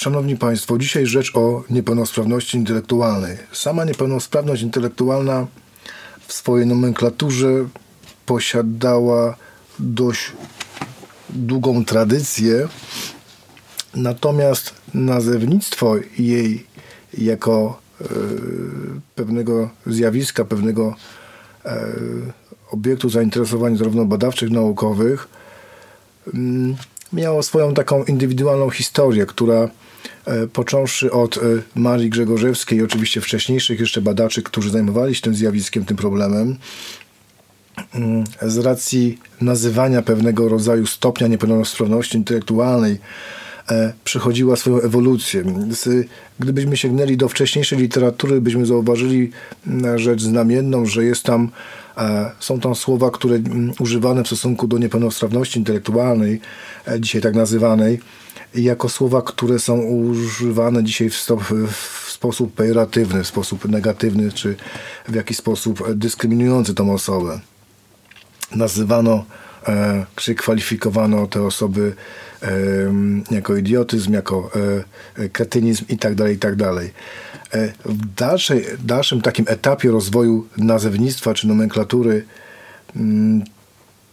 Szanowni Państwo, dzisiaj rzecz o niepełnosprawności intelektualnej. Sama niepełnosprawność intelektualna w swojej nomenklaturze posiadała dość długą tradycję, natomiast nazewnictwo jej jako e, pewnego zjawiska, pewnego e, obiektu zainteresowań zarówno badawczych, naukowych, mm, miało swoją taką indywidualną historię, która e, począwszy od e, Marii Grzegorzewskiej i oczywiście wcześniejszych jeszcze badaczy, którzy zajmowali się tym zjawiskiem, tym problemem, mm, z racji nazywania pewnego rodzaju stopnia niepełnosprawności intelektualnej, przechodziła swoją ewolucję. Gdybyśmy sięgnęli do wcześniejszej literatury, byśmy zauważyli mm, rzecz znamienną, że jest tam są tam słowa, które mm, używane w stosunku do niepełnosprawności intelektualnej, e, dzisiaj tak nazywanej, jako słowa, które są używane dzisiaj w, stop, w sposób pejoratywny, w sposób negatywny, czy w jakiś sposób dyskryminujący tą osobę. Nazywano e, czy kwalifikowano te osoby jako idiotyzm, jako e, kretynizm i tak dalej, i tak. E, w dalszej, dalszym takim etapie rozwoju nazewnictwa czy nomenklatury mm,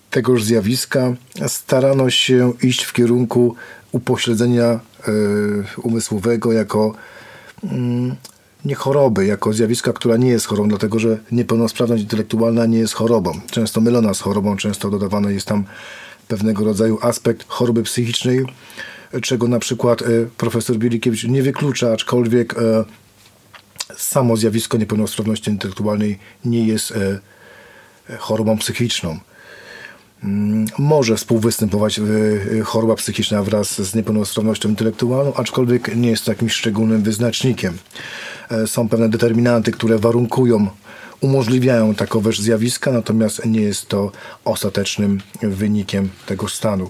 tegoż zjawiska starano się iść w kierunku upośledzenia e, umysłowego jako mm, nie choroby, jako zjawiska, która nie jest chorobą, dlatego że niepełnosprawność intelektualna nie jest chorobą. Często mylona z chorobą, często dodawany jest tam pewnego rodzaju aspekt choroby psychicznej, czego na przykład e, profesor Bielikiewicz nie wyklucza, aczkolwiek samo zjawisko niepełnosprawności intelektualnej nie jest e, e, chorobą psychiczną. Mm, może współwystępować e, choroba psychiczna wraz z niepełnosprawnością intelektualną, aczkolwiek nie jest to jakimś szczególnym wyznacznikiem. Są pewne determinanty, które warunkują, umożliwiają takowe zjawiska, natomiast nie jest to ostatecznym wynikiem tego stanu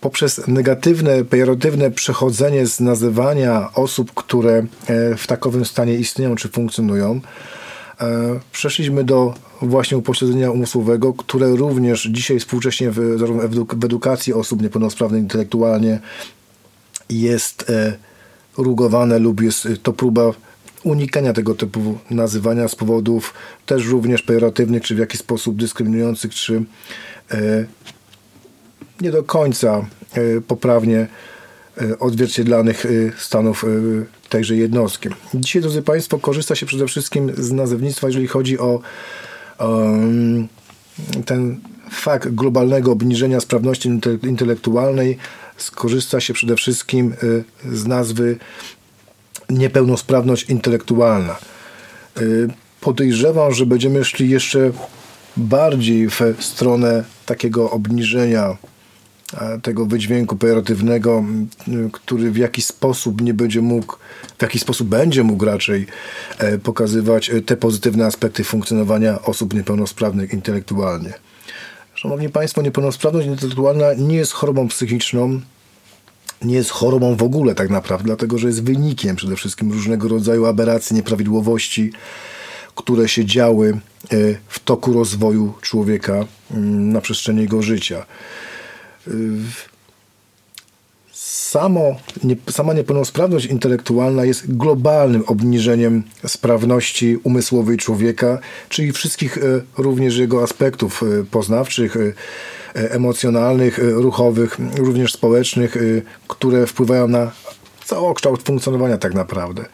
poprzez negatywne, pejoratywne przechodzenie z nazywania osób, które e, w takowym stanie istnieją czy funkcjonują, e, przeszliśmy do właśnie upośledzenia umysłowego, które również dzisiaj współcześnie w, w edukacji osób niepełnosprawnych intelektualnie jest e, rugowane lub jest to próba unikania tego typu nazywania z powodów też również pejoratywnych, czy w jakiś sposób dyskryminujących, czy nie do końca e, poprawnie e, odzwierciedlanych e, stanów tejże jednostki. Dzisiaj, drodzy Państwo, korzysta się przede wszystkim z nazewnictwa, jeżeli chodzi o um, ten fakt globalnego obniżenia sprawności intelektualnej. Skorzysta się przede wszystkim z nazwy niepełnosprawność intelektualna. Podejrzewam, że będziemy szli jeszcze bardziej w stronę takiego obniżenia tego wydźwięku pejoratywnego, który w jakiś sposób nie będzie mógł, w jakiś sposób będzie mógł raczej e, pokazywać e, te pozytywne aspekty funkcjonowania osób niepełnosprawnych intelektualnie. Szanowni Państwo, niepełnosprawność intelektualna nie jest chorobą psychiczną, nie jest chorobą w ogóle tak naprawdę, dlatego że jest wynikiem przede wszystkim różnego rodzaju aberracji, nieprawidłowości, które się działy e, w toku rozwoju człowieka na przestrzeni jego życia samo, nie, sama niepełnosprawność intelektualna jest globalnym obniżeniem sprawności umysłowej człowieka, czyli wszystkich e, również jego aspektów e, poznawczych, e, emocjonalnych, ruchowych, również społecznych, które wpływają na całokształt funkcjonowania tak naprawdę.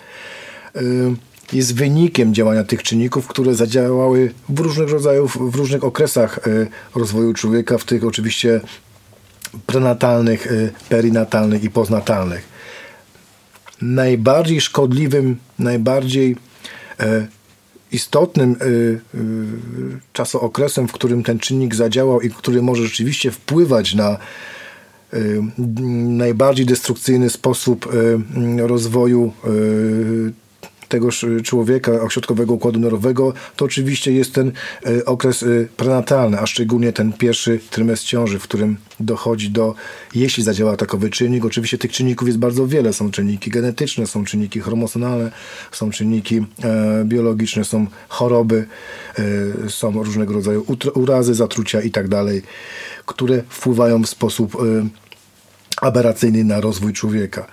Jest wynikiem działania tych czynników, które zadziałały w różnych rodzajów, w różnych okresach rozwoju człowieka, w tych oczywiście prenatalnych, y, perinatalnych i poznatalnych. Najbardziej szkodliwym, najbardziej e, istotnym y, y, czasookresem, w którym ten czynnik zadziałał i który może rzeczywiście wpływać na najbardziej destrukcyjny sposób rozwoju tegoż y, człowieka, ośrodkowego układu nerwowego, to oczywiście jest ten y, okres y, prenatalny, a szczególnie ten pierwszy trymestr ciąży, w którym dochodzi do, jeśli zadziała takowy czynnik, oczywiście tych czynników jest bardzo wiele, są czynniki genetyczne, są czynniki hormonalne, są czynniki e, biologiczne, są choroby, e, są różnego rodzaju urazy, zatrucia i tak które wpływają w sposób e, aberracyjny na rozwój człowieka.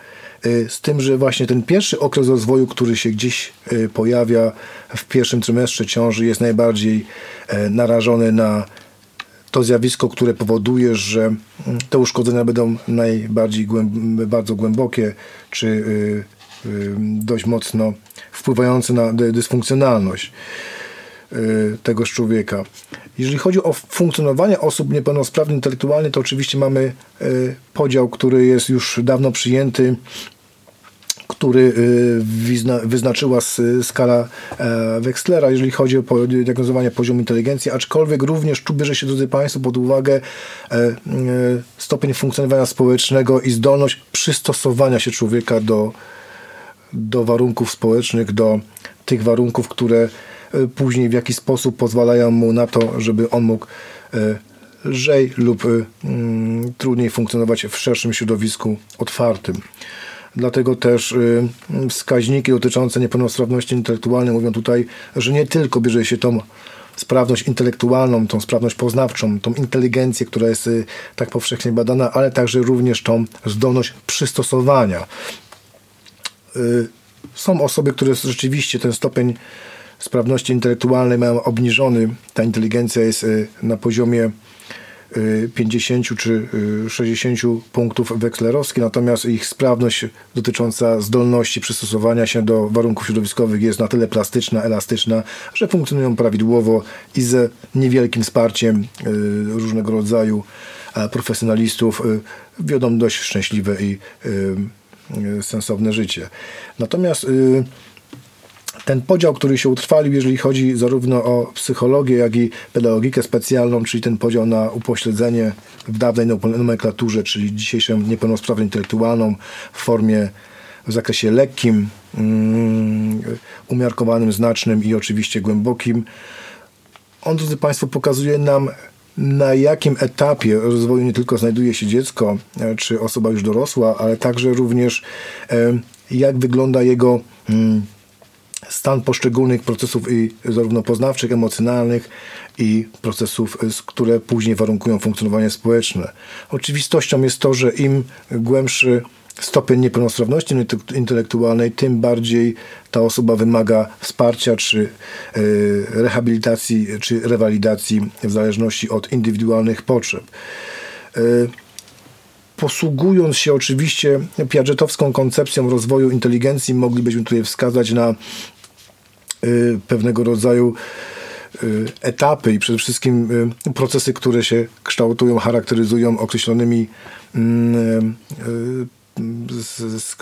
Z tym, że właśnie ten pierwszy okres rozwoju, który się gdzieś pojawia w pierwszym trymestrze ciąży, jest najbardziej narażony na to zjawisko, które powoduje, że mm, te uszkodzenia będą najbardziej głęb bardzo głębokie, czy y, y, dość mocno wpływające na dysfunkcjonalność y, tegoż człowieka. Jeżeli chodzi o funkcjonowanie osób niepełnosprawnych intelektualnie, to oczywiście mamy podział, który jest już dawno przyjęty który y, wyznaczyła skala e, Wexlera, jeżeli chodzi o diagnozowanie poziomu inteligencji, aczkolwiek również tu bierze się, drodzy Państwo, pod uwagę e, e, stopień funkcjonowania społecznego i zdolność przystosowania się człowieka do, do warunków społecznych, do tych warunków, które później w jakiś sposób pozwalają mu na to, żeby on mógł lżej lub mm, trudniej funkcjonować w szerszym środowisku otwartym. Dlatego też wskaźniki dotyczące niepełnosprawności intelektualnej mówią tutaj, że nie tylko bierze się tą sprawność intelektualną, tą sprawność poznawczą, tą inteligencję, która jest tak powszechnie badana, ale także również tą zdolność przystosowania. Są osoby, które rzeczywiście ten stopień sprawności intelektualnej mają obniżony. Ta inteligencja jest na poziomie 50 czy 60 punktów wekslerowskich, natomiast ich sprawność dotycząca zdolności przystosowania się do warunków środowiskowych jest na tyle plastyczna, elastyczna, że funkcjonują prawidłowo i ze niewielkim wsparciem y, różnego rodzaju profesjonalistów y, wiodą dość szczęśliwe i y, sensowne życie. Natomiast ten podział, który się utrwalił, jeżeli chodzi zarówno o psychologię, jak i pedagogikę specjalną, czyli ten podział na upośledzenie w dawnej nomenklaturze, czyli dzisiejszą niepełnosprawność intelektualną w formie w zakresie lekkim, um, umiarkowanym, znacznym i oczywiście głębokim. On, drodzy Państwo, pokazuje nam, na jakim etapie rozwoju nie tylko znajduje się dziecko e, czy osoba już dorosła, ale także również e, jak wygląda jego mm, stan poszczególnych procesów i zarówno poznawczych, emocjonalnych i procesów, które później warunkują funkcjonowanie społeczne. Oczywistością jest to, że im głębszy stopień niepełnosprawności intelektualnej, tym bardziej ta osoba wymaga wsparcia czy e, rehabilitacji, czy rewalidacji w zależności od indywidualnych potrzeb. E, posługując się oczywiście piagetowską koncepcją rozwoju inteligencji, moglibyśmy tutaj wskazać na pewnego rodzaju y, etapy i przede wszystkim y, procesy, które się kształtują, charakteryzują określonymi mm,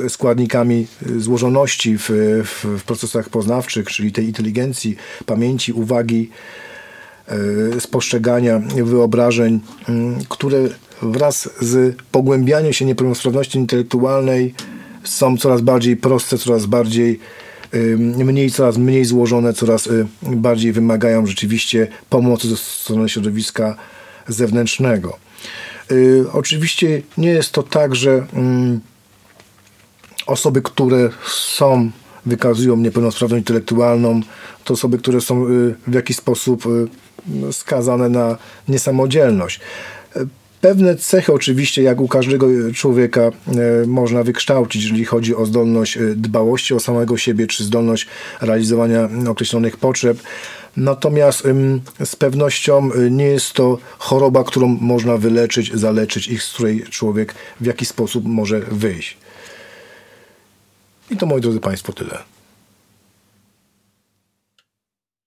składnikami złożoności w, w, procesach poznawczych, czyli tej inteligencji, pamięci, uwagi, spostrzegania, wyobrażeń, mm, które wraz z pogłębianiem się niepełnosprawności intelektualnej są coraz bardziej proste, coraz bardziej mniej, coraz mniej złożone, coraz y, bardziej wymagają rzeczywiście pomocy ze strony środowiska zewnętrznego. Y, oczywiście nie jest to tak, że osoby, które są, wykazują niepełnosprawność intelektualną, to osoby, które są y, w jakiś sposób skazane na niesamodzielność. Pewne cechy oczywiście, jak u każdego człowieka, e, można wykształcić, jeżeli chodzi o zdolność e, dbałości o samego siebie, czy zdolność realizowania określonych potrzeb. Natomiast z pewnością e, nie jest to choroba, którą można wyleczyć, zaleczyć i z której człowiek w jakiś sposób może wyjść. I to, moi drodzy Państwo, tyle.